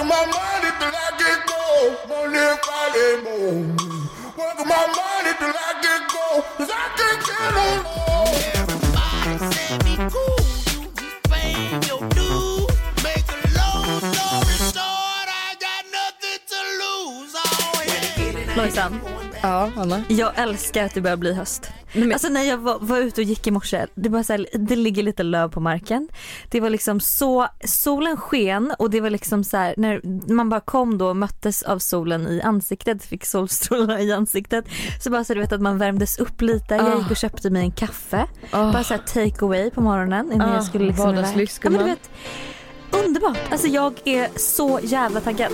Working my money till I get gold. Money Friday morning. Working my money till I get gold. Cause I can't get no more. Everybody say be cool. You fame your dues. Make a long story short. I got nothing to lose. Oh, yeah. Lojsan, Ja, Anna. jag älskar att det börjar bli höst. men- Alltså när jag var, var ute och gick i morse, det, var så här, det ligger lite löv på marken. Det var liksom så, solen sken och det var liksom så här, när man bara kom då och möttes av solen i ansiktet, fick solstrålarna i ansiktet. Så bara så du vet att man värmdes upp lite. Jag gick och köpte mig en kaffe. Oh. Bara så här take away på morgonen innan Ah, jag skulle liksom iväg. ja, men du vet, Underbart! Alltså jag är så jävla taggad.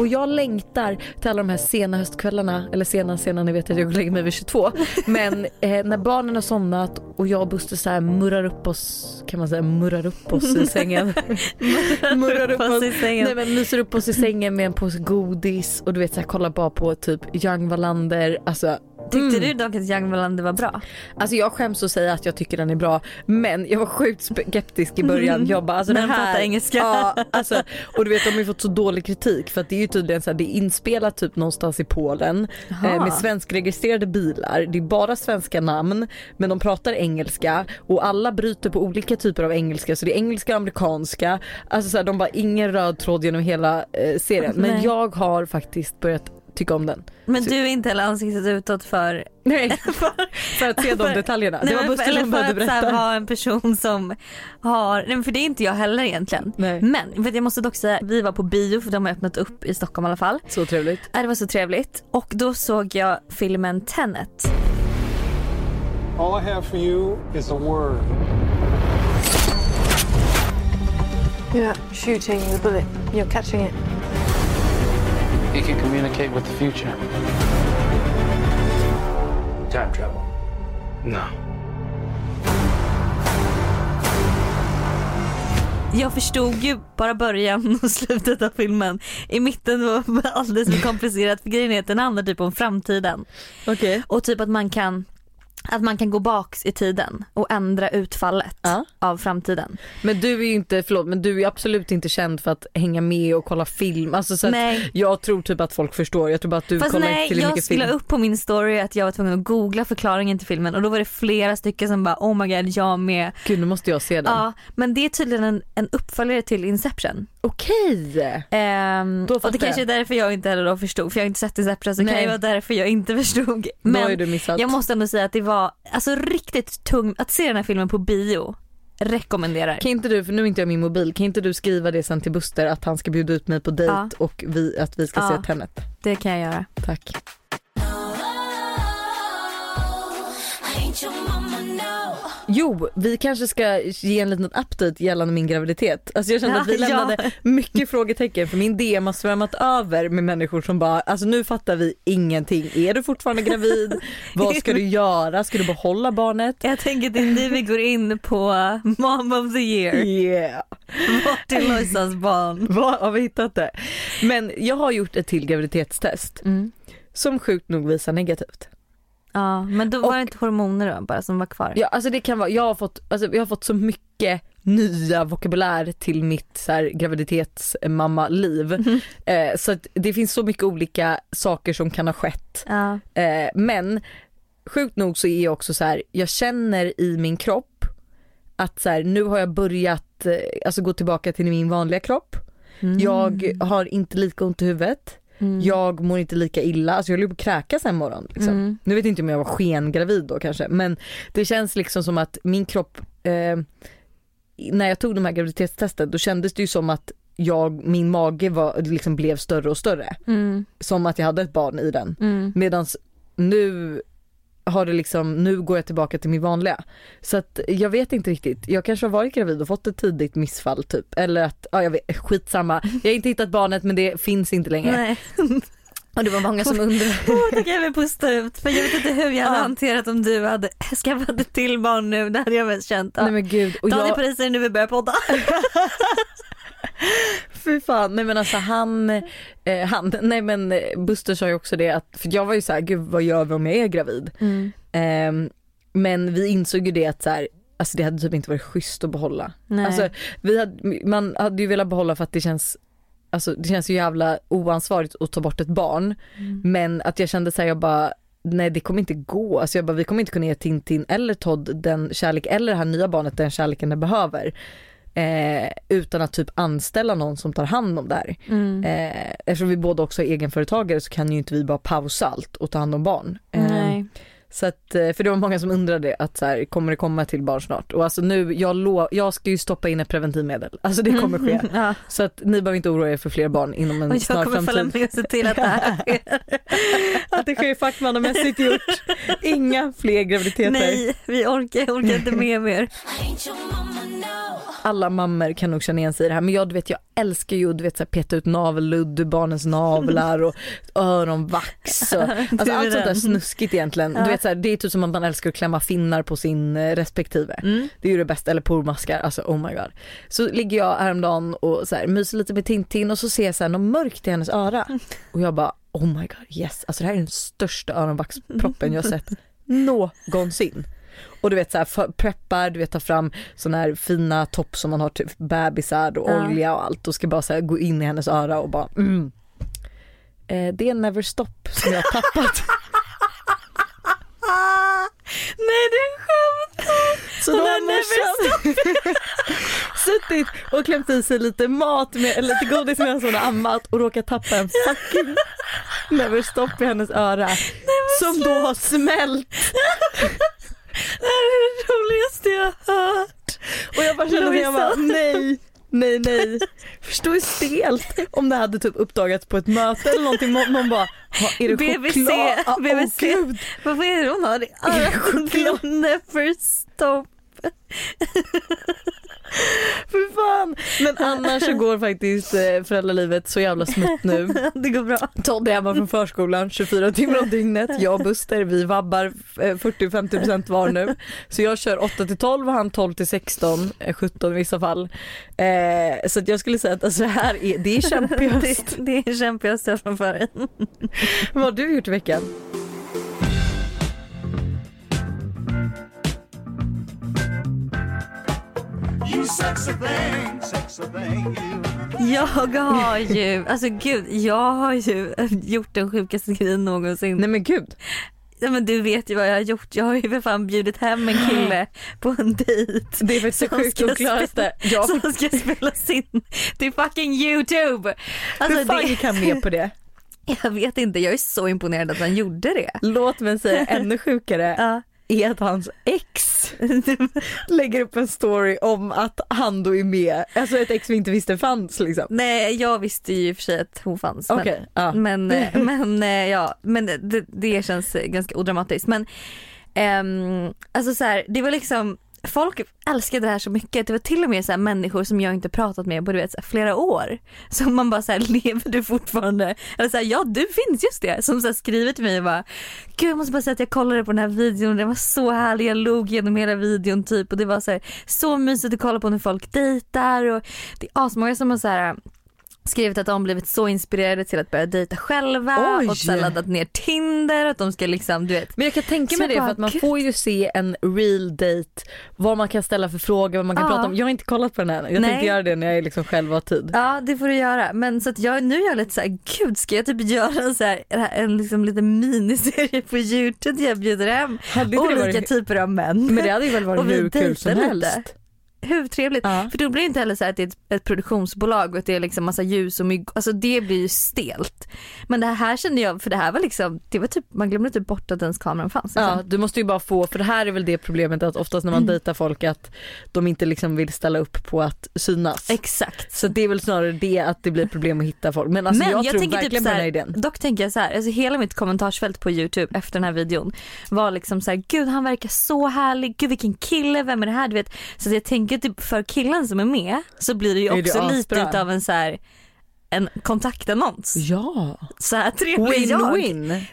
Och jag längtar till alla de här sena höstkvällarna, eller sena sena, ni vet att jag går och lägger mig vid 22. Men eh, när barnen har somnat och jag och Buster så här murrar upp oss, kan man säga murrar upp oss i sängen. murrar upp oss i sängen. Nej men myser upp oss i sängen med en påse godis och du vet så här kollar bara på typ Young Wallander. Alltså, Tyckte mm. du att Young Wallander var bra? Alltså jag skäms att säga att jag tycker den är bra men jag var sjukt skeptisk i början. Jag bara, alltså När det de här, engelska. Ja, alltså, och du vet de har ju fått så dålig kritik för att det är ju tydligen så här, det är inspelat typ någonstans i Polen eh, med svenskregistrerade bilar. Det är bara svenska namn men de pratar engelska och alla bryter på olika typer av engelska så det är engelska och amerikanska. Alltså så här, de bara ingen röd tråd genom hela eh, serien men Nej. jag har faktiskt börjat tycka om den. Men Så- du är inte heller ansiktet utåt för... Nej, för att se de För- detaljerna. Nej, det var för, Buster eller som för började att så här, berätta. vara en person som har, nej för det är inte jag heller egentligen. Nej. Men för att jag måste dock säga, vi var på bio för de har öppnat upp i Stockholm i alla fall. Så trevligt. Äh, Det var så trevligt och då såg jag filmen Tenet. All I have for you is a word. You're not shooting the bullet, you're catching it. He can communicate with the future. Time travel. No. Jag förstod ju bara början och slutet av filmen. I mitten var det alldeles för komplicerat för grejen är att den handlar typ om framtiden. Okej. Och typ att man kan att man kan gå baks i tiden och ändra utfallet Ja. av framtiden. Men du är ju inte, förlåt men du är absolut inte känd för att hänga med och kolla film. Alltså så jag tror typ att folk förstår. Jag tror bara att du Fast kollar nej, till jag mycket skulle film. upp på min story att jag var tvungen att googla förklaringen till filmen och då var det flera stycken som bara oh my god jag med. Gud nu måste jag se den. Ja men det är tydligen en, en uppföljare till Inception. Okej. Ehm, Då och det kanske är därför jag inte heller då förstod för jag har inte sett Inception så det kan ju vara därför jag inte förstod. Men du missat. jag måste ändå säga att det var alltså riktigt tungt att se den här filmen på bio. Rekommenderar. Kan inte du, för nu är inte jag min mobil, kan inte du skriva det sen till Buster att han ska bjuda ut mig på dejt Ja. och vi, att vi ska Ja. se Tenet? Det kan jag göra. Tack. Jo, vi kanske ska ge en liten update gällande min graviditet. Alltså jag kände Ja, att vi ja. lämnade mycket frågetecken för min DM har svämmat över med människor som bara, alltså nu fattar vi ingenting. Är du fortfarande gravid? Vad ska du göra? Ska du behålla barnet? Jag tänker att det är nu vi går in på mom of the year. Yeah. Vart är Lojsans barn? Vad har vi hittat det? Men jag har gjort ett till graviditetstest Mm. som sjukt nog visar negativt. Ja men då var Och- det inte hormoner då bara som var kvar? Ja, alltså det kan vara, jag har fått, alltså jag har fått så mycket nya vokabulär till mitt så här, graviditetsmamma-liv. Eh, så att det finns så mycket olika saker som kan ha skett. Ja. Eh, men sjukt nog så är jag också så här, jag känner i min kropp att så här, nu har jag börjat eh, alltså gå tillbaka till min vanliga kropp. Mm. Jag har inte lika ont i huvudet. Jag mår inte lika illa, alltså jag höll på att kräkas en morgon. Liksom. Mm. Nu vet jag inte om jag var skengravid då kanske men det känns liksom som att min kropp, eh, när jag tog de här graviditetstesten då kändes det ju som att jag, min mage var, liksom blev större och större. Mm. Som att jag hade ett barn i den. Mm. Medan nu har det liksom, nu går jag tillbaka till min vanliga. Så att jag vet inte riktigt, jag kanske har varit gravid och fått ett tidigt missfall typ. Eller att, ja jag vet, skitsamma. Jag har inte hittat barnet men det finns inte längre. Nej. Och det var många som undrade. Åh, det kan jag väl pusta ut för jag vet inte hur jag hade Ja. hanterat om du hade skaffat ett till barn nu. Det hade jag väl känt. Ja. Nej men gud. Och Ta jag, dig sen nu vi börjar podda. Fy fan, nej men alltså han, eh, han, nej men eh, Buster sa ju också det att, för jag var ju så här, gud vad gör vi om jag är gravid? Mm. Ehm, men vi insåg ju det att så här, alltså det hade typ inte varit schysst att behålla. Nej. Alltså vi hade, man hade ju velat behålla för att det känns Alltså det känns ju jävla oansvarigt att ta bort ett barn. Mm. Men att jag kände såhär, jag bara nej det kommer inte gå. Alltså jag bara vi kommer inte kunna ge Tintin eller Todd den kärlek eller det här nya barnet den kärleken det behöver. Eh, utan att typ anställa någon som tar hand om det här. Mm. Eh, eftersom vi båda också är egenföretagare så kan ju inte vi bara pausa allt och ta hand om barn. Eh. Så att, eh, för det var många som undrade att så här, kommer det komma till barn snart? Och alltså nu, jag, lo- jag ska ju stoppa in ett preventivmedel. Alltså det kommer ske. Ja. Så att ni behöver inte oroa er för fler barn inom en snar jag kommer följa framtid. med och se till att det här sker. Att det sker fackmannamässigt gjort. Inga fler graviditeter. Nej, vi orkar, jag orkar inte med mer. Alla mammor kan nog känna igen sig i det här men jag, du vet, jag älskar ju att du vet, så här, peta ut navelludd ur barnens navlar och öronvax. Och, alltså, allt sånt där snuskigt egentligen. Ja. Du vet, så här, det är typ som att man älskar att klämma finnar på sin eh, respektive. Mm. Det är ju det bästa, eller pormaskar, alltså oh my god. Så ligger jag häromdagen och så här, myser lite med Tintin och så ser jag så här, något mörkt i hennes öra. Och jag bara oh my god yes, alltså det här är den största öronvaxproppen jag sett någonsin. Och du vet så här, preppar, du vet ta fram såna här fina topp som man har till bebisar och Ja. olja och allt och ska bara så här, gå in i hennes öra och bara mm. eh, Det är Never Stop som jag har tappat. Nej det är skämt. Så då Hon har morsan suttit och klämt i sig lite mat, med, eller lite godis medan hon har ammat och råkat tappa en fucking Never Stop i hennes öra. Som då har smält. Det här är det roligaste jag har hört. Och jag bara kände mig, jag bara, nej, nej, nej. Förstå hur stelt om det hade typ uppdagats på ett möte eller någonting. Man bara, "Ha, är det BBC, choklad? Ah, BBC. gud. Vad är det hon har i örat? Never stop. För fan. Men annars så går faktiskt eh, föräldralivet så jävla smutt nu. Det går bra. Todd är hemma från förskolan 24 timmar om dygnet. Jag och Buster vi vabbar eh, 40-50% var nu. Så jag kör 8 till 12 och han 12 till 16, eh, 17 i vissa fall. Eh, så att jag skulle säga att alltså, det här är, det är kämpigast. Det, det är kämpigast jag framför dig. Vad har du gjort i veckan? Sexy thing, sexy thing, you. Jag har ju, alltså gud, jag har ju gjort den sjukaste grejen någonsin. Nej men gud. Ja, men du vet ju vad jag har gjort. Jag har ju för fan bjudit hem en kille på en dejt. Det är det Som sjukt ska oklaraste. spela- Jag Som ska spelas in till fucking YouTube. Alltså, Hur fan det, gick han med på det? jag vet inte, jag är så imponerad att han gjorde det. Låt mig säga ännu sjukare Ja. Är att hans ex lägger upp en story om att han då är med, alltså ett ex vi inte visste fanns liksom. Nej, jag visste ju i och för sig att hon fanns. men- Okej, ja. Men, eh, men eh, ja, men det, det känns ganska odramatiskt. Men ehm, alltså så här, det var liksom Folk älskade det här så mycket. Det var till och med så här människor som jag inte pratat med på du vet, så här, flera år. Som man bara så här, lever du fortfarande? Eller så här, ja du finns just det. Som så här, skriver till mig och bara, gud jag måste bara säga att jag kollade på den här videon. Den var så härlig. Jag log genom hela videon typ. Och det var så här, så mysigt att kolla på när folk dejtar. Och det är asmånga som har så här skrivit att de blivit så inspirerade till att börja dejta själva Oj. och här laddat ner Tinder att de ska liksom du vet Men jag kan tänka mig det jag för bara, att man gud. får ju se en real date, vad man kan ställa för frågor, vad man kan Ja. prata om. Jag har inte kollat på den än, jag Nej. tänkte göra det när jag liksom själv har tid. Ja det får du göra men så att jag, nu är jag lite såhär gud ska jag typ göra en, så här, en liksom liten miniserie på youtube där jag bjuder hem olika varit, typer av män. men det hade ju väl varit hur kul som dejtar lite. Hur trevligt? Ja. För då blir det inte heller så att det är ett, ett produktionsbolag och att det är liksom massa ljus och mygg. Alltså det blir ju stelt. Men det här kände jag, för det här var liksom, det var typ, man glömde typ bort att ens kameran fanns. Liksom. Ja, du måste ju bara få, för det här är väl det problemet att oftast när man dejtar folk att de inte liksom vill ställa upp på att synas. Exakt. Så det är väl snarare det att det blir problem att hitta folk. Men alltså Men jag, jag, tror tänker verkligen typ på den här idén. dock tänker jag så här, alltså hela mitt kommentarsfält på youtube efter den här videon var liksom så här, gud han verkar så härlig, gud vilken kille, vem är det här? Du vet. Så jag tänker typ för killen som är med så blir det ju Är det också lite utav en så här en kontaktannons. Ja, Så här trevlig är jag.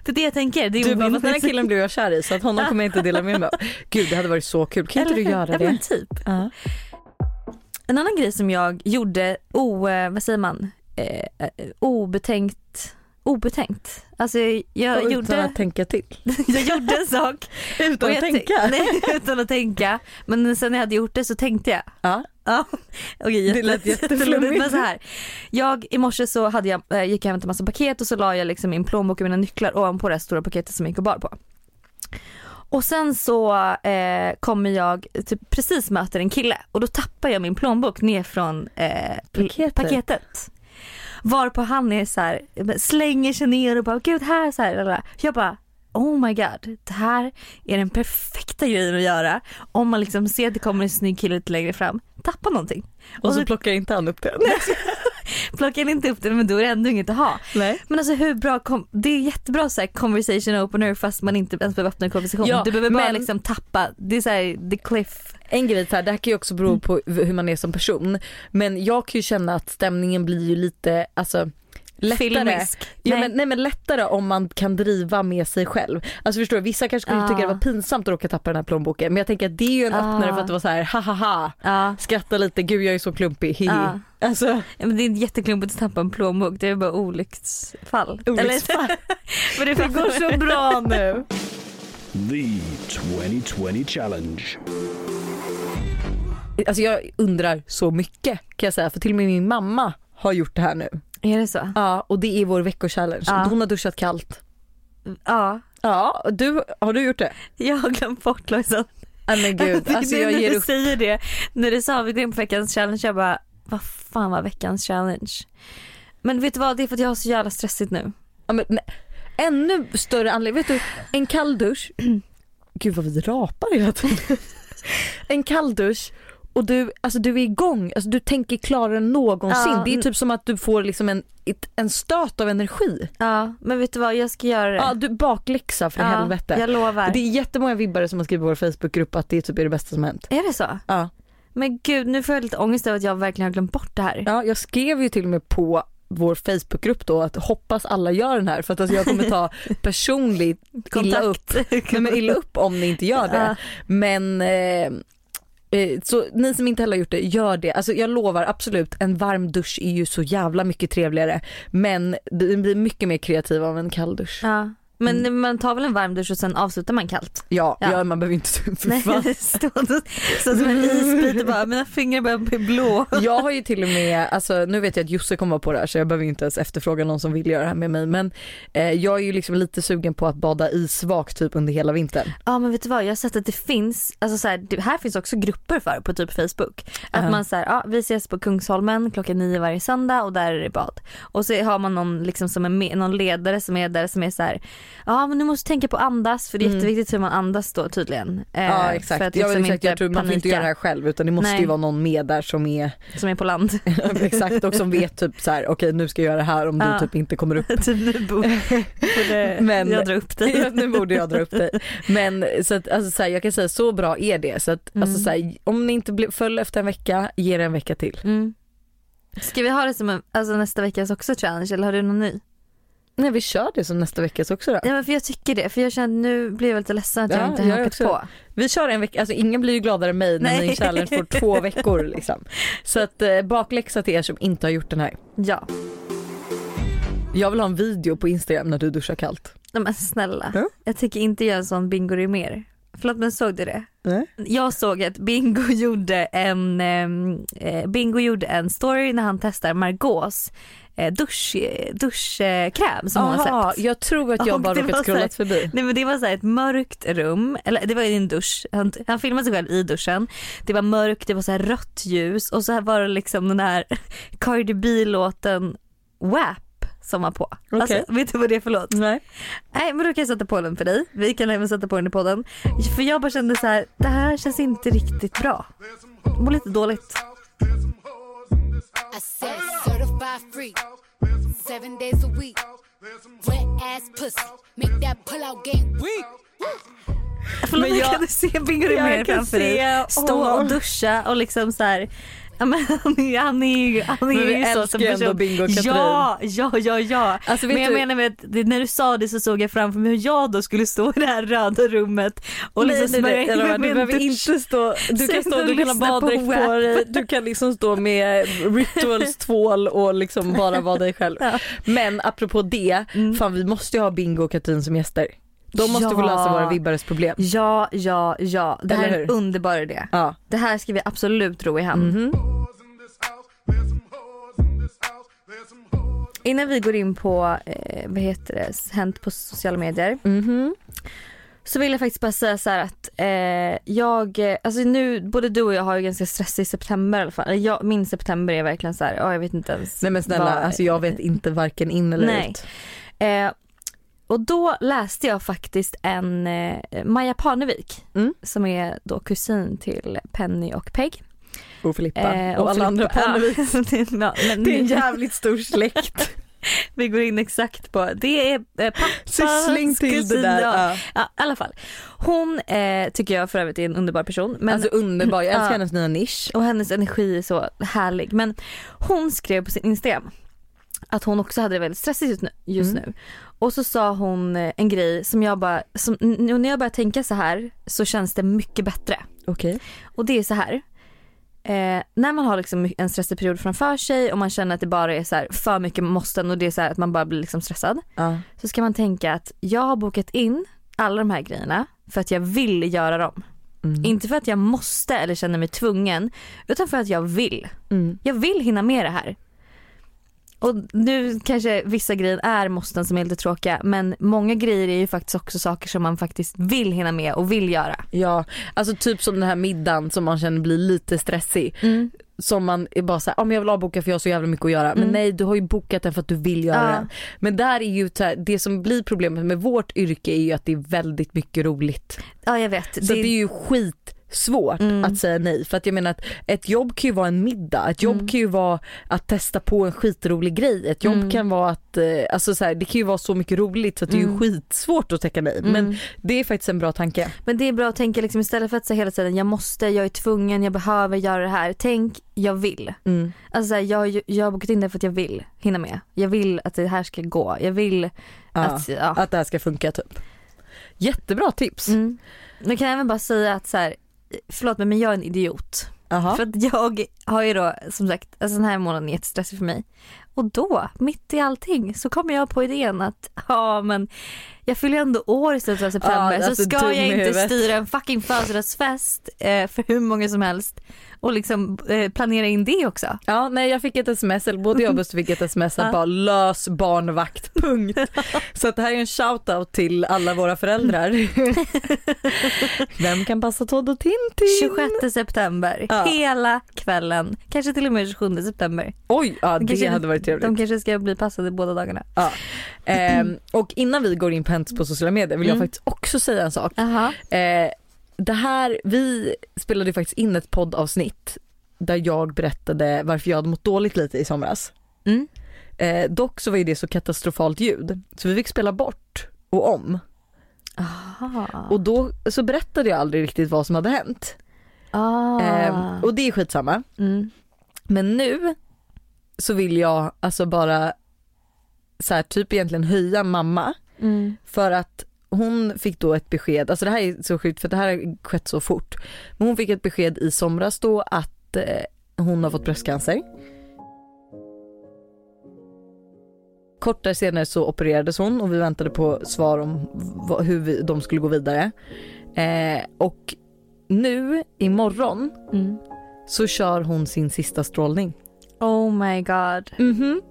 Det är det jag tänker. Det är Du bara, den här killen blev jag kär i så att honom kommer jag inte dela med mig av. Gud det hade varit så kul, kan inte du göra Ja, det? men typ. Ja. En annan grej som jag gjorde, o, eh, vad säger man, eh, eh, obetänkt, obetänkt. Alltså jag, utan gjorde, att tänka till. jag gjorde en sak. Utan att tänka? tänk- Nej, utan att tänka. Men sen när jag hade gjort det så tänkte jag. Ja. Ja, okej Det lät jätte- jätteflummigt. Men så här, jag i morse så hade jag, eh, gick jag och hämtade massa paket och så la jag liksom min plånbok och mina nycklar ovanpå det här stora paketet som jag gick och bar på. Och sen så eh, kommer jag typ precis möter en kille och då tappar jag min plånbok ner från eh, Paketet. paketet. Varpå han är så här, slänger sig ner och bara gud här så här. Jag bara oh my god det här är den perfekta grejen att göra om man liksom ser att det kommer en snygg kille lite längre fram. Tappa någonting. Och så så plockar inte han upp det. plockar inte upp det men då är det ändå inget att ha. Nej. Men alltså hur bra, kom, det är jättebra så här conversation opener fast man inte ens behöver öppna en konversation. Ja, du behöver bara men- liksom tappa, det är såhär the cliff. En grej så här, det här kan ju också bero på hur man är som person. Men jag kan ju känna att stämningen blir ju lite, alltså lättare. Filmisk. Ja, Nej. men, nej men lättare om man kan driva med sig själv. Alltså förstår du, vissa kanske skulle Ah. tycka det var pinsamt att råka tappa den här plånboken men jag tänker att det är ju en Ah. öppnare för att det var så här ha ha ha Ja. skratta lite, gud jag är så klumpig. Ja. Alltså Ja, men det är jätteklumpigt att tappa en plånbok, det är bara olycksfall. Olycksfall. Eller, men det, det går så bra nu. The 2020 Challenge. Alltså jag undrar så mycket kan jag säga för till och med min mamma har gjort det här nu. Är det så? Ja och det är vår veckochallenge. Ja. Hon har duschat kallt. Ja, Ja, du, har du gjort det? jag har glömt bort Lojsan. Nej men gud, alltså Det är jag när ger du upp. säger det, när du sa vi går in på veckans challenge, jag bara vad fan var veckans challenge? Men vet du vad, det är för att jag har så jävla stressigt nu. Ja, men, nej. Ännu större anledning, vet du, en kall dusch. Gud vad vi rapar hela tiden. En kall dusch och du, alltså du är igång, alltså du tänker klarare än någonsin. Ja. Det är typ som att du får liksom en, en stöt av energi. Ja, men vet du vad, jag ska göra det. Ja, du bakläxa för Ja, helvete. Jag lovar. Det är jättemånga vibbare som har skrivit i vår Facebookgrupp att det typ är det bästa som hänt. Är det så? Ja. Men gud, nu får jag lite ångest över att jag verkligen har glömt bort det här. ja, jag skrev ju till och med på vår Facebookgrupp då att hoppas alla gör den här för att alltså jag kommer ta personligt illa upp, men illa upp om ni inte gör det. Men eh, Eh, så ni som inte heller har gjort det, gör det. Alltså jag lovar absolut, en varm dusch är ju så jävla mycket trevligare. Men det blir mycket mer kreativ av en kall dusch. Ja. Men man tar väl en varm dusch och sen avslutar man kallt? Ja, Ja. ja. man behöver inte Nej, stå så som en isbit och bara mina fingrar börjar bli blå. Jag har ju till och med, alltså nu vet jag att Josse kommer på det här så jag behöver inte ens efterfråga någon som vill göra det här med mig men eh, jag är ju liksom lite sugen på att bada isvak typ under hela vintern. Ja men vet du vad, jag har sett att det finns, alltså så här, här finns också grupper för på typ Facebook. Att Ja. man säger, ja vi ses på Kungsholmen klockan nio varje söndag och där är det bad. Och så har man någon, liksom som är med, någon ledare som är där som är så här, ja men du måste tänka på andas för det är Mm. jätteviktigt hur man andas då tydligen. Eh, Ja För exakt, att jag, liksom exakt jag tror man får inte göra det här själv utan det måste Nej. ju vara någon med där som är Som är på land. exakt och som vet typ så här: okej nu ska jag göra det här om Ja. du typ inte kommer upp. typ nu borde, Men- jag dra upp dig. Ja, nu borde jag dra upp dig. Men så att, alltså, så här, jag kan säga så bra är det. Så att, alltså, Mm. så här, om ni inte blir föll efter en vecka, ge det en vecka till. Mm. Ska vi ha det som en, alltså nästa veckas också challenge eller har du någon ny? Nej vi kör det som nästa veckas också då. Ja men för jag tycker det, för jag känner nu blir jag lite ledsen att jag Ja, inte har jag hakat på. Vi kör en vecka, alltså ingen blir ju gladare än mig när min challenge får två veckor liksom. Så att eh, bakläxa till er som inte har gjort den här. Ja, Jag vill ha en video på Instagram när du duschar kallt. Nej, men snälla. Ja. Jag tycker inte göra en sån bingo mer. Förlåt men såg du det? Nej. Jag såg att Bingo gjorde en, ehm, eh, Bingo gjorde en story när han testar Margaux dusch, duschkräm som hon har släppt. jag tror att jag Och bara råkat scrollat förbi. Nej men det var så ett mörkt rum, eller det var i en dusch, han, han filmade sig själv i duschen. Det var mörkt, det var så här rött ljus och så här var det liksom den här Cardi B-låten WAP som var på. Alltså, vet du vad det är för låt? Nej. Nej men då kan jag sätta på den för dig, vi kan även sätta på den i podden. För jag bara kände så här, det här känns inte riktigt bra. Jag mår lite dåligt. I said certified free, seven days a week. Wet ass pussy, make that pull out game weak. Förlåt Men men jag- kan se Bingo jag mer kan framför dig? Stå och duscha och liksom så här Ja, men han, är, han är ju, han är Men ju så som ju person. Bingo och Katrin. Ja, ja, ja, ja. Alltså, men jag du- menar med att det, när du sa det så såg jag framför mig hur jag då skulle stå i det här röda rummet och liksom smörja in Elva, mig du behöver inte stå, du kan stå, du kan ha på baddräkt på WAP. dig, du kan liksom stå med rituals tvål och liksom bara vara dig själv. Ja. Men apropå det, Mm. fan vi måste ju ha Bingo och Katrin som gäster. De måste få Ja. lösa våra vibbares problem. Ja, ja, ja. Det här Eller är en hur? underbar idé. Ja. Det här ska vi absolut ro i hamn. Mhm. Innan vi går in på, eh, vad heter det, hänt på sociala medier. Mhm. Så vill jag faktiskt bara säga så här att eh, jag, eh, alltså nu, både du och jag har ju ganska stressig september i alla fall. Jag, min september är verkligen så här, ja jag vet inte ens. Nej men snälla, vad- alltså jag vet inte varken in eller Nej. ut. Eh, och då läste jag faktiskt en eh, Maja Parnevik Mm. som är då kusin till Penny och Peg. Och Filippa Eh, och, alla andra Filippa- Parnevik. Ja, det, ja, men Det är en jävligt stor släkt. vi går in exakt på, det är eh, pappas till det kusin, där. Ja. Ja. I alla fall. Hon eh, tycker jag för övrigt är en underbar person. Men, alltså underbar, jag älskar hennes nya nisch. och hennes energi är så härlig. Men hon skrev på sin Instagram att hon också hade det väldigt stressigt just nu. Just Mm. nu. Och så sa hon eh, en grej som jag bara, som, när jag börjar tänka så här så känns det mycket bättre. Okej. Och det är så här. Eh, när man har liksom en stressig period framför sig och man känner att det bara är så här för mycket måsten och det är så att man bara blir liksom stressad. Ja. Så ska man tänka att jag har bokat in alla de här grejerna för att jag vill göra dem. Mm. Inte för att jag måste eller känner mig tvungen utan för att jag vill. Mm. Jag vill hinna med det här. Och nu kanske vissa grejer är måsten som är lite tråkiga men många grejer är ju faktiskt också saker som man faktiskt vill hinna med och vill göra. Ja, alltså typ som den här middagen som man känner blir lite stressig. Som man är bara såhär, ja men jag vill avboka för jag har så jävla mycket att göra. Men Mm. nej du har ju bokat den för att du vill göra Ja. den. Men där är ju här, det som blir problemet med vårt yrke är ju att det är väldigt mycket roligt. Ja jag vet. Så det, är ju skitsvårt Mm. att säga nej. För att jag menar att ett jobb kan ju vara en middag, ett jobb Mm. kan ju vara att testa på en skitrolig grej, ett jobb Mm. kan vara att, eh, alltså så här, det kan ju vara så mycket roligt så att det är ju Mm. skitsvårt att tacka nej. Men Mm. det är faktiskt en bra tanke. Men det är bra att tänka liksom istället för att säga hela tiden jag måste, jag är tvungen, jag behöver göra det här. Tänk jag vill. Mm. Alltså så här, jag, jag har bokat in det för att jag vill hinna med. Jag vill att det här ska gå. Jag vill Ja, att, ja. att det här ska funka typ. Jättebra tips. Mm. Men kan jag även bara säga att så här, förlåt mig men jag är en idiot. Aha. För att jag har ju då som sagt, alltså den här månaden är jättestressig för mig. Och då, mitt i allting, så kommer jag på idén att ja men jag fyller ändå år i slutet av september Ja, alltså, så ska dum jag inte styra en fucking födelsedagsfest eh, för hur många som helst och liksom eh, planera in det också. Ja, nej jag fick ett sms, eller både jag och Buster fick ett sms att bara lös barnvakt, punkt. Så att det här är en shoutout till alla våra föräldrar. Vem kan passa Todd och Tintin? 26 september, Ja. hela kvällen, kanske till och med 27 september. Oj, ja det Kanske- hade varit trevligt. De kanske ska bli passade båda dagarna. Ja. Ehm, och innan vi går in på Hents på sociala medier vill jag Mm. faktiskt också säga en sak. Eh, det här, vi spelade faktiskt in ett poddavsnitt där jag berättade varför jag hade mått dåligt lite i somras. Mm. Eh, dock så var ju det så katastrofalt ljud så vi fick spela bort och om. Aha. Och då så berättade jag aldrig riktigt vad som hade hänt. ah. Eh, och det är skitsamma. mm. Men nu så vill jag alltså bara så här, typ egentligen höja mamma Mm. för att hon fick då ett besked, alltså det här är så sjukt för det här har skett så fort. Men hon fick ett besked i somras då att eh, hon har fått bröstcancer. Kort där senare så opererades hon och vi väntade på svar om hur vi, de skulle gå vidare. Eh, och nu imorgon Mm. så kör hon sin sista strålning. Oh my god. Mhm.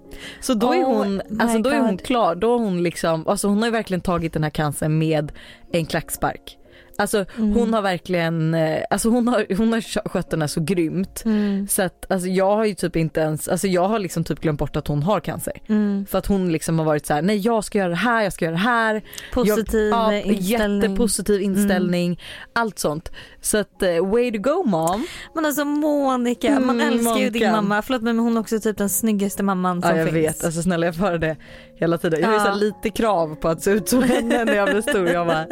Så då är Oh hon, alltså då är hon God. klar, då hon liksom, alltså hon har ju verkligen tagit den här cancern med en klackspark. Alltså Mm. hon har verkligen, eh, alltså hon har, hon har skö- skött den här så grymt. Mm. Så att alltså jag har ju typ inte ens, alltså jag har liksom typ glömt bort att hon har cancer. Mm. För att hon liksom har varit så här: nej jag ska göra det här, jag ska göra det här. Positiv jag, inställning. Jättepositiv inställning, allt sånt. Så att eh, way to go mom. Men alltså Monica, man Mm, älskar ju din Monica. mamma. Förlåt men hon är också typ den snyggaste mamman som Ja jag finns. vet, alltså snälla jag får det hela tiden. Jag har Ja. lite krav på att se ut som henne när jag blir stor. Jag bara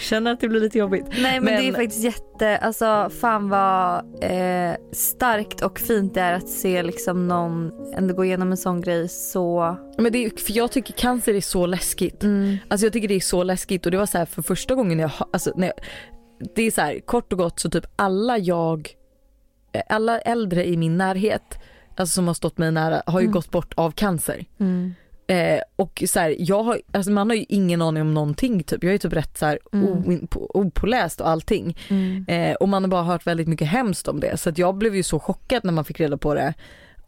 känner att det blir lite jobbigt. Nej men, det är faktiskt jätte, alltså fan vad eh, starkt och fint det är att se liksom någon ändå gå igenom en sån grej så. Men det är, för jag tycker cancer är så läskigt. Mm. Alltså jag tycker det är så läskigt och det var så här för första gången jag, alltså när jag, det är så här kort och gott så typ alla jag, eh, alla äldre i min närhet, alltså som har stått mig nära har ju Mm. gått bort av cancer. Mm. Eh, och så här, jag har, alltså man har ju ingen aning om någonting typ. Jag är typ rätt så här Mm. opåläst och allting. Mm. Eh, och man har bara hört väldigt mycket hemskt om det. Så att jag blev ju så chockad när man fick reda på det.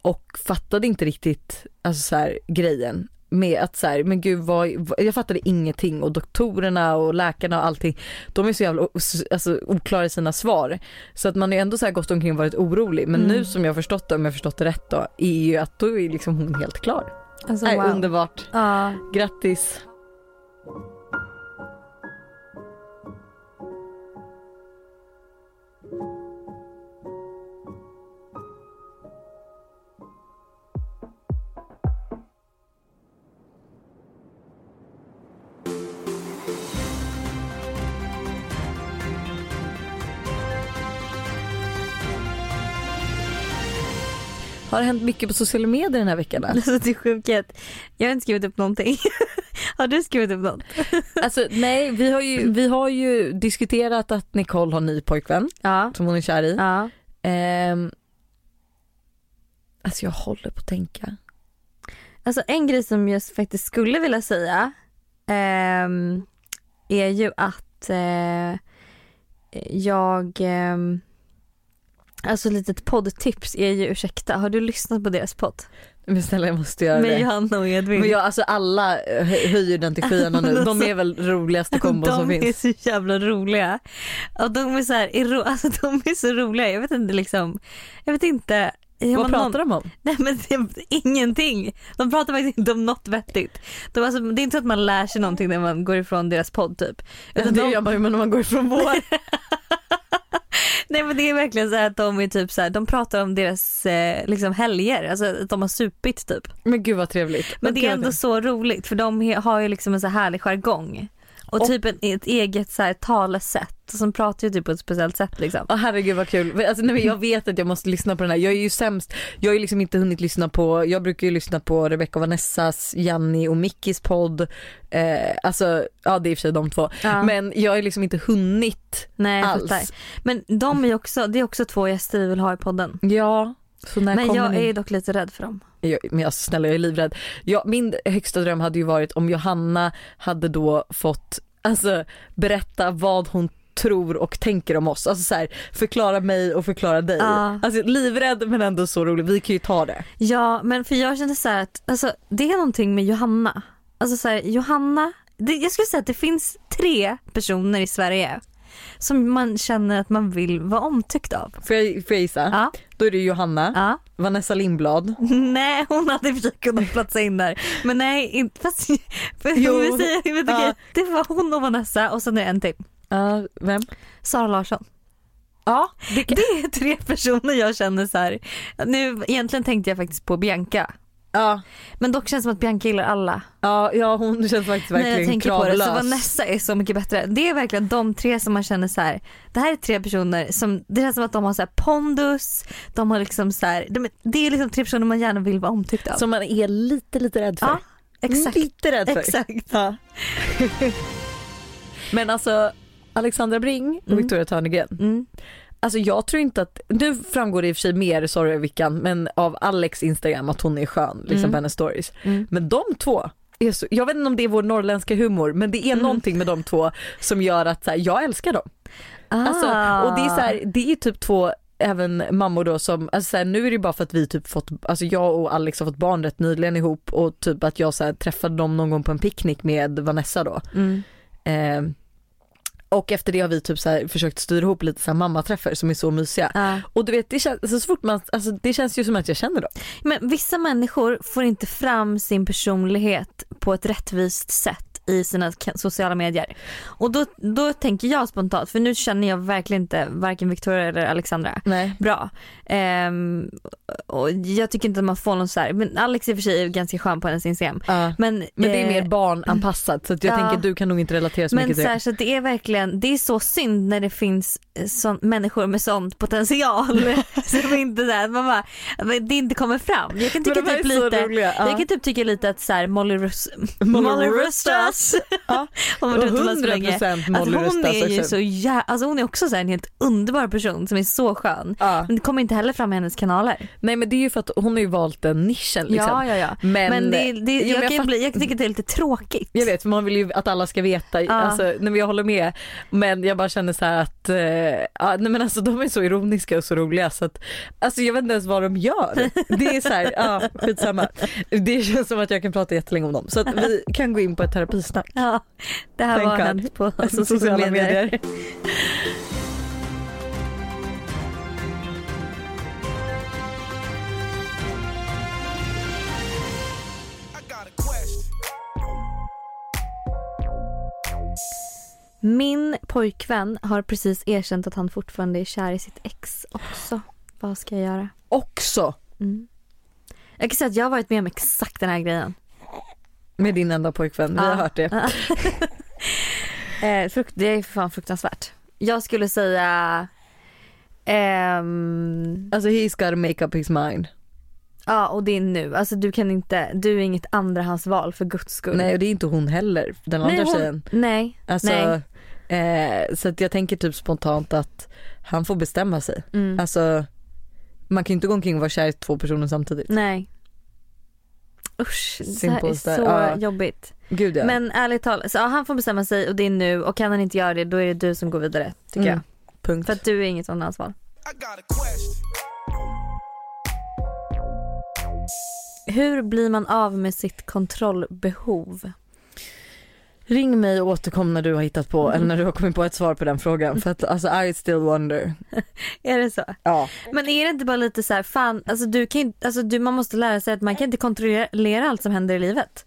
Och fattade inte riktigt alltså så här, grejen. Med att så här, men gud vad, jag fattade ingenting och doktorerna och läkarna och allting. De är så jävla alltså, oklara i sina svar. Så att man har ju ändå så här gått omkring och varit orolig. Men Mm. nu som jag har förstått det, om jag har förstått det rätt då, är ju att då är liksom hon helt klar. Alltså, wow. Underbart. Ja. Grattis. Har det hänt mycket på sociala medier den här veckan? Alltså det är sjukhet. Jag har inte skrivit upp någonting. har du skrivit upp något? Alltså nej, vi har, ju, vi har ju diskuterat att Nicole har ny pojkvän Ja. som hon är kär i. Ja. Ehm, alltså jag håller på att tänka. Alltså en grej som jag faktiskt skulle vilja säga ehm, är ju att eh, jag ehm, Alltså litet poddtips är ju ursäkta, har du lyssnat på deras podd? Men snälla jag måste göra Med det. Johanna och Edvin. Men jag, alltså alla hö- höjer den till skyarna nu. De är väl roligaste kombon de som är finns. så jävla roliga. Och de är så här, alltså de är så roliga, jag vet inte liksom, jag vet inte. Vad pratar de om? Nej men det är ingenting. De pratar faktiskt inte om något vettigt. De, alltså, det är inte så att man lär sig någonting när man går ifrån deras podd typ. Utan det de, gör man ju om man går ifrån vår. nej men det är verkligen så att de är typ så här, de pratar om deras eh, liksom helger, alltså att de har supit typ. Men gud vad trevligt. Men det är ändå så roligt för de har ju liksom en så härlig jargong. Och, Och- typ en, ett eget så här talesätt. Som pratar ju typ på ett speciellt sätt liksom. Ja herregud vad kul. Alltså, nej, men jag vet att jag måste lyssna på den här. Jag är ju sämst. Jag har ju liksom inte hunnit lyssna på, jag brukar ju lyssna på Rebecca och Vanessas, Janni och Mickis podd. Eh, alltså ja det är i och för sig de två. Ja. Men jag har liksom inte hunnit Nej alls. Men de är också, det är också två gäster vi vill ha i podden. Ja. Men jag ni? är dock lite rädd för dem. Jag, men alltså, snälla jag är livrädd. Jag, min högsta dröm hade ju varit om Johanna hade då fått alltså, berätta vad hon tror och tänker om oss. Alltså så här, förklara mig och förklara dig. Ja. Alltså livrädd men ändå så rolig. Vi kan ju ta det. Ja men för jag känner så här att alltså, det är någonting med Johanna. Alltså så här, Johanna, det, jag skulle säga att det finns tre personer i Sverige som man känner att man vill vara omtyckt av. Får jag, får jag gissa? Ja. Då är det Johanna, Ja. Vanessa Lindblad. Nej hon hade i och för sig kunnat platsa in där. Men nej, inte, fast, för Jo. vi säger, vet du, Ja. det var hon och Vanessa och sen är det en till. Ja, vem? Sara Larsson. Ja, Det, det är tre personer jag känner så här. Nu egentligen tänkte jag faktiskt på Bianca. Ja, Men dock känns det som att Bianca gillar alla. ja, ja hon känns faktiskt När jag verkligen tänker på det så kravlös. Vanessa är så mycket bättre. Det är verkligen de tre som man känner så här. Det här är tre personer som, det känns som att de har så här pondus, de har liksom så här, de, det är liksom tre personer man gärna vill vara omtyckt av. Som man är lite lite rädd för. ja, exakt. Lite rädd för. Exakt. Ja. Men alltså Alexandra Bring och Mm. Victoria Törnegren. Mm. Alltså jag tror inte att, nu framgår det i och för sig mer, sorry Vickan, men av Alex Instagram att hon är skön liksom Mm. på hennes stories. Mm. Men de två, är så, jag vet inte om det är vår norrländska humor men det är Mm. någonting med de två som gör att så här, jag älskar dem. Ah. Alltså, och det är så här, det är typ två även mammor då som, alltså så här, nu är det bara för att vi typ fått, alltså jag och Alex har fått barn rätt nyligen ihop och typ att jag så här, träffade dem någon gång på en picknick med Vanessa då. Mm. Eh, och efter det har vi typ så försökt styra ihop lite så här mammaträffar som är så mysiga. Ja. Och du vet det känns, alltså, så fort man, alltså, det känns ju som att jag känner dem. Men vissa människor får inte fram sin personlighet på ett rättvist sätt i sina sociala medier. Och då, då tänker jag spontant, för nu känner jag verkligen inte varken Victoria eller Alexandra Nej. bra. Ehm, och jag tycker inte att man får någon så här, men Alex i och för sig är ganska skön på hennes Instagram. Ja. Men, Men det är mer eh, barnanpassat så jag ja. tänker att du kan nog inte relatera så men mycket så, till här, det. så att det är verkligen, det är så synd när det finns sån, människor med sån potential som inte där, man bara, men det inte kommer fram. Jag kan tycka Men här typ så lite, roliga, ja. jag kan typ tycka lite att så här, Molly, Rus, Molly Rustas, Ja. hon har varit utomlands för länge. 100% Alltså hon är ju så jä- alltså hon är också så en helt underbar person som är så skön. Ja. Men det kommer inte heller fram i hennes kanaler. Nej men det är ju för att hon har ju valt den nischen liksom. Ja, ja, ja. Men, Men, det, det, men jag, jag kan fatt- bli, jag tycker det är lite tråkigt. Jag vet för man vill ju att alla ska veta, Ja. alltså, nej, jag håller med. Men jag bara känner så här att, eh, ja, nej men alltså de är så ironiska och så roliga så att, alltså jag vet inte ens vad de gör. Det är så här, ja skitsamma. Det känns som att jag kan prata jättelänge om dem så att vi kan gå in på ett terapisnack. Ja, det här Thank var God. hänt på sociala medier. Min pojkvän har precis erkänt att han fortfarande är kär i sitt ex också. Vad ska jag göra? Också Mm. Jag kan säga att jag har varit med om exakt den här grejen. Med din enda pojkvän, vi har hört det. Eh, frukt, det är för fan fruktansvärt. Jag skulle säga ehm, Alltså he's gotta make up his mind. Ja och det är nu, alltså du kan inte, du är inget andrahandsval för guds skull. Nej och det är inte hon heller, den andra nej, hon, tjejen. nej, Alltså, nej. Eh, så att jag tänker typ spontant att han får bestämma sig. Mm. Alltså man kan ju inte gå omkring och vara kär i två personer samtidigt. nej. Usch, det här är så Ja. jobbigt. Gud ja. Men ärligt talat, så, ja, han får bestämma sig och det är nu och kan han inte göra det då är det du som går vidare tycker Mm. jag. Punkt. För att du är inget andrahandsval. Hur blir man av med sitt kontrollbehov? Ring mig och återkom när du har hittat på Mm. eller när du har kommit på ett svar på den frågan för att alltså I still wonder. Är det så? Ja. Men är det inte bara lite så här, fan, alltså du kan inte, alltså du, man måste lära sig att man kan inte kontrollera allt som händer i livet.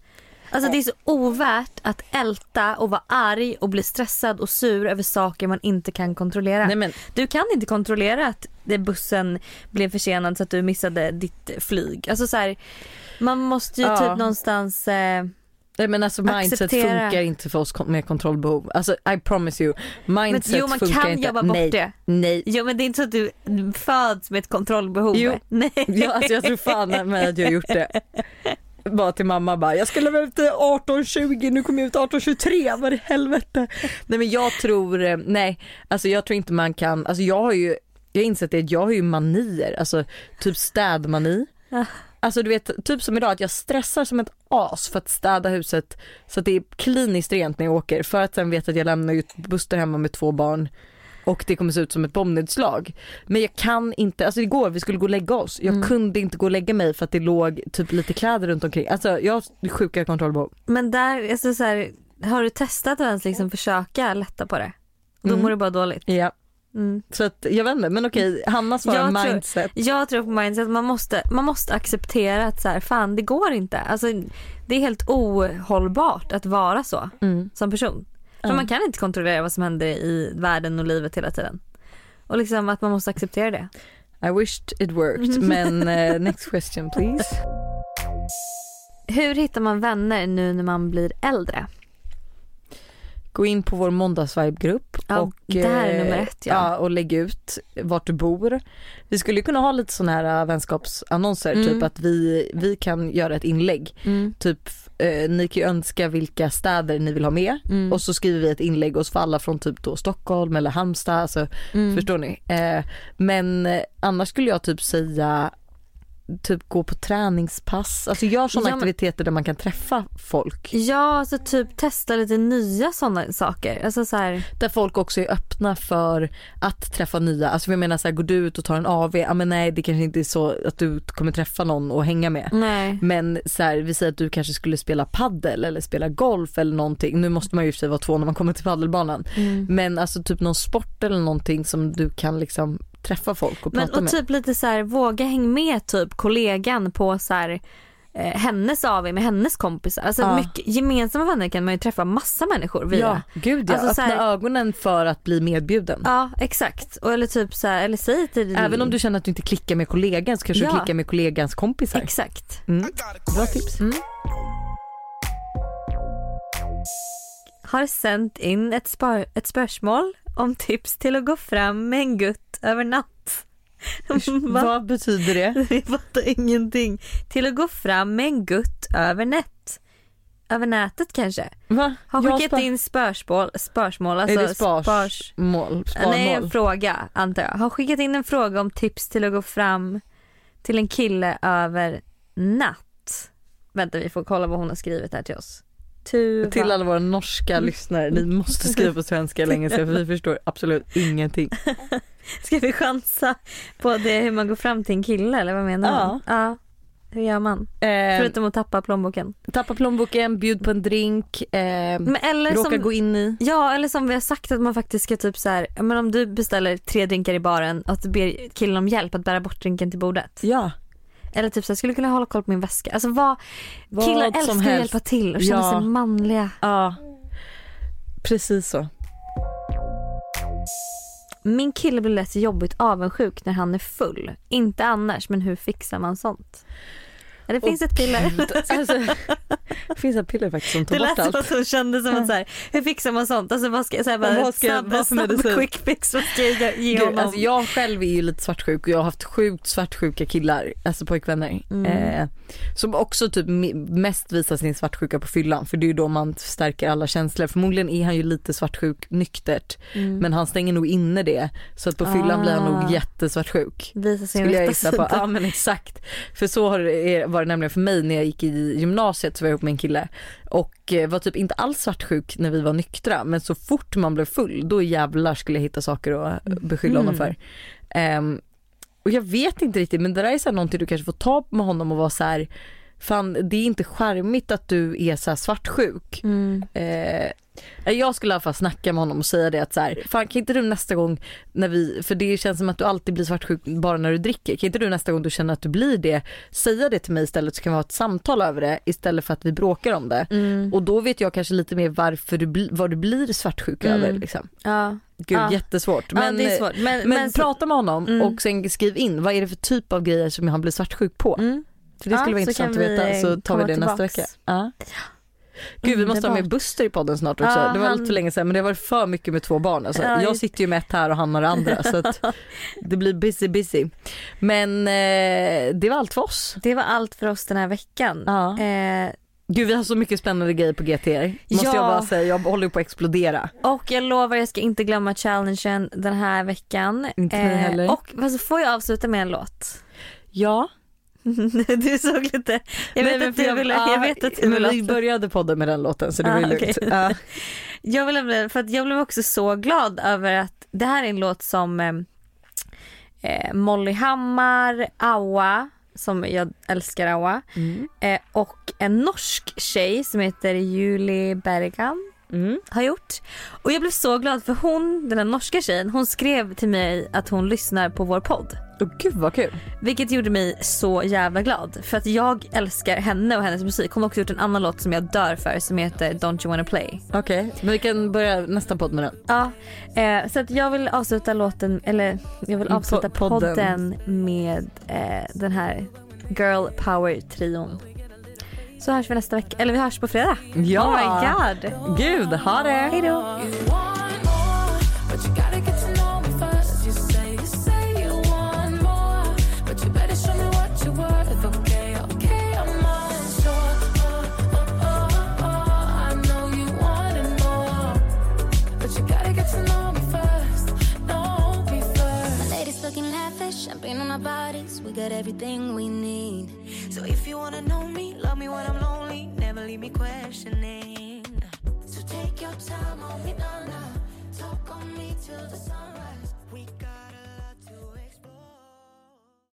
Alltså det är så ovärt att älta och vara arg och bli stressad och sur över saker man inte kan kontrollera. Nej men Du kan inte kontrollera att bussen blev försenad så att du missade ditt flyg. Alltså så här, man måste ju Ja. typ någonstans eh, Nej men alltså mindset Acceptera. funkar inte för oss med kontrollbehov. Alltså I promise you. Mindset Men, jo, man funkar kan inte. jobba bort nej, det. Nej. Jo men det är inte så att du föds med ett kontrollbehov. Jo. Nej. Ja, alltså jag tror fan med att jag har gjort det. Bara till mamma bara, jag ska lämna ut 18.20, nu kommer jag ut 18.23, vad i helvete. Nej men jag tror, eh, nej, alltså jag tror inte man kan, alltså jag har ju, jag har insett det, jag har ju manier, alltså typ städmani. Alltså du vet, typ som idag att jag stressar som ett as för att städa huset så att det är kliniskt rent när jag åker för att sen veta att jag lämnar ut Buster hemma med två barn och det kommer se ut som ett bombnedslag. Men jag kan inte, alltså igår vi skulle gå och lägga oss, jag Mm. kunde inte gå och lägga mig för att det låg typ lite kläder runt omkring. Alltså jag har sjuka kontrollbehov. Men där, alltså så här, har du testat att ens liksom försöka lätta på det? Då Mm. mår du bara dåligt. Ja, Mm. så att jag vet inte men okej, Hanna svarar Jag tror- mindset. Jag tror på mindset, man måste, man måste acceptera att så här, fan det går inte. Alltså, det är helt ohållbart att vara så Mm. som person. För Ja. man kan inte kontrollera vad som händer i världen och livet hela tiden. Och liksom att man måste acceptera det. I wished it worked men eh, next question please. Hur hittar man vänner nu när man blir äldre? Gå in på vår måndagsvibe-grupp Ja, och, eh, ett, ja. och lägg ut vart du bor. Vi skulle kunna ha lite sådana här äh, vänskapsannonser, Mm. typ att vi, vi kan göra ett inlägg. Mm. Typ eh, ni kan ju önska vilka städer ni vill ha med Mm. och så skriver vi ett inlägg och så får alla från typ då Stockholm eller Halmstad, alltså, Mm. förstår ni? Eh, men eh, annars skulle jag typ säga typ gå på träningspass, alltså gör sådana Ja, aktiviteter där man kan träffa folk. Ja, alltså typ testa lite nya sådana saker. Alltså så här, Där folk också är öppna för att träffa nya. Alltså jag menar så här, går du ut och tar en AV, ja men nej det kanske inte är så att du kommer träffa någon och hänga med. nej. Men så här, vi säger att du kanske skulle spela paddel eller spela golf eller någonting. Nu måste man ju i och för sig vara två när man kommer till paddelbanan. Mm. Men alltså typ någon sport eller någonting som du kan liksom träffa folk och Men prata och med. typ lite så här, våga häng med typ kollegan på så här eh, hennes AW med hennes kompisar. Alltså Ja. mycket, gemensamma vänner kan man ju träffa massa människor via. Ja, gud ja. Alltså, så Öppna här- ögonen för att bli medbjuden. Ja exakt. Och, eller typ så här, eller säg till Även om du känner att du inte klickar med kollegan så kanske Ja. du klickar med kollegans kompisar. Exakt. Mm. Bra tips. Har sänt in ett, spar, ett spörsmål om tips till att gå fram med en gutt över natt. Va? Vad betyder det? Jag fattar ingenting. Till att gå fram med en gutt över nät. Över nätet kanske. Va? Har skickat in spörsmål, spörsmål alltså Är det spars, spars mål, Nej en sparmål? fråga antar jag. Har skickat in en fråga om tips till att gå fram till en kille över natt. Vänta vi får kolla vad hon har skrivit här till oss. Tuva. Till alla våra norska lyssnare, ni måste skriva på svenska eller engelska för vi förstår absolut ingenting. Ska vi chansa på det hur man går fram till en kille eller vad menar Ja. hon? Ja. Hur gör man? Eh, Förutom att tappa plånboken. tappa plånboken, bjud på en drink, eh, Men eller råka som, gå in i. Ja eller som vi har sagt att man faktiskt ska typ så här, men om du beställer tre drinkar i baren och att du ber killen om hjälp att bära bort drinken till bordet. Ja, Eller typ så här, skulle kunna hålla koll på min väska. Alltså vad, Vad killar som älskar att helst. hjälpa till och känna Ja. sig manliga. ja. Precis så. Min kille blir lätt jobbigt avundsjuk när han är full. Inte annars men hur fixar man sånt? Det finns ett piller. Alltså, det finns ett piller faktiskt som tar Det bort lät som allt. att hon kände som att så här, hur fixar man sånt? Alltså vad ska, så här, bara, Vad ska jag- snabb, vad snabb quick fix, vad ska jag ge Gud, honom? alltså jag själv är ju lite svartsjuk och jag har haft sjukt svartsjuka killar, alltså pojkvänner. Mm. Eh, som också typ me- mest visar sin svartsjuka på fyllan för det är ju då man stärker alla känslor. Förmodligen är han ju lite svartsjuk nyktert Mm. men han stänger nog inne det så att på fyllan blir han Ah. nog jättesvartsjuk. Visa sin Skulle jag rätta gissa på. sida. Ja men exakt. För så var det nämligen för mig när jag gick i gymnasiet så var jag ihop med en kille och eh, var typ inte alls svartsjuk när vi var nyktra men så fort man blev full då jävlar skulle jag hitta saker att beskylla honom för. Ehm, och jag vet inte riktigt men det där är så här någonting du kanske får ta med honom och vara så här fan det är inte charmigt att du är så svartsjuk. Mm. Eh, jag skulle i alla fall snacka med honom och säga det att så här, fan kan inte du nästa gång när vi, för det känns som att du alltid blir svartsjuk bara när du dricker, kan inte du nästa gång du känner att du blir det, säga det till mig istället så kan vi ha ett samtal över det istället för att vi bråkar om det. Mm. Och då vet jag kanske lite mer varför du, vad du blir svartsjuk Mm. över. Liksom. Ja. Gud Ja. jättesvårt. ja det är svårt. Men, men, men, prata med honom Mm. och sen skriv in vad är det för typ av grejer som han blir svartsjuk på. Mm. För det Ja, skulle vara så intressant att veta så tar vi det nästa tillbaks. vecka. Ja. Gud vi måste ha med. Buster i podden snart också. Ja, det var han- lite för länge sedan men det har varit för mycket med två barn. Alltså. Ja, jag sitter ju med ett här och han har det andra så det blir busy busy. Men eh, det var allt för oss. Det var allt för oss den här veckan. Ja. Eh, Gud vi har så mycket spännande grejer på GTR. Måste Ja. jag bara säga, jag håller på att explodera. och jag lovar jag ska inte glömma challengen den här veckan. Inte mig heller. Och alltså, får jag avsluta med en låt? Ja. du såg lite, jag vet Nej, att du ville, jag vet att du men ville vi började podden med den låten så det Ah, var ju okej. lugnt. Ja. Jag, vill, för att jag blev också så glad över att det här är en låt som eh, eh, Molly Hammar, Awa, som jag älskar Awa, Mm. eh, och en norsk tjej som heter Julie Bergan Mm. har gjort. Och jag blev så glad för hon, den här norska tjejen, hon skrev till mig att hon lyssnar på vår podd. Åh, gud vad kul. Vilket gjorde mig så jävla glad. För att jag älskar henne och hennes musik. Hon har också gjort en annan låt som jag dör för som heter Don't you wanna play. Okej, men vi kan börja nästa podd med den. Ja, eh, så att jag vill avsluta låten, eller jag vill Mm, avsluta po- podden. podden. med eh, den här Girl Power-trion. Så hörs vi nästa vecka, eller vi hörs på fredag. Ja. Oh my god. Gud, ha det. Hej då. champagne on our bodies. We got everything we need. So if you wanna know me, love me when I'm lonely, never leave me questioning. So take your time on me, Donna. Talk on me till the sunrise.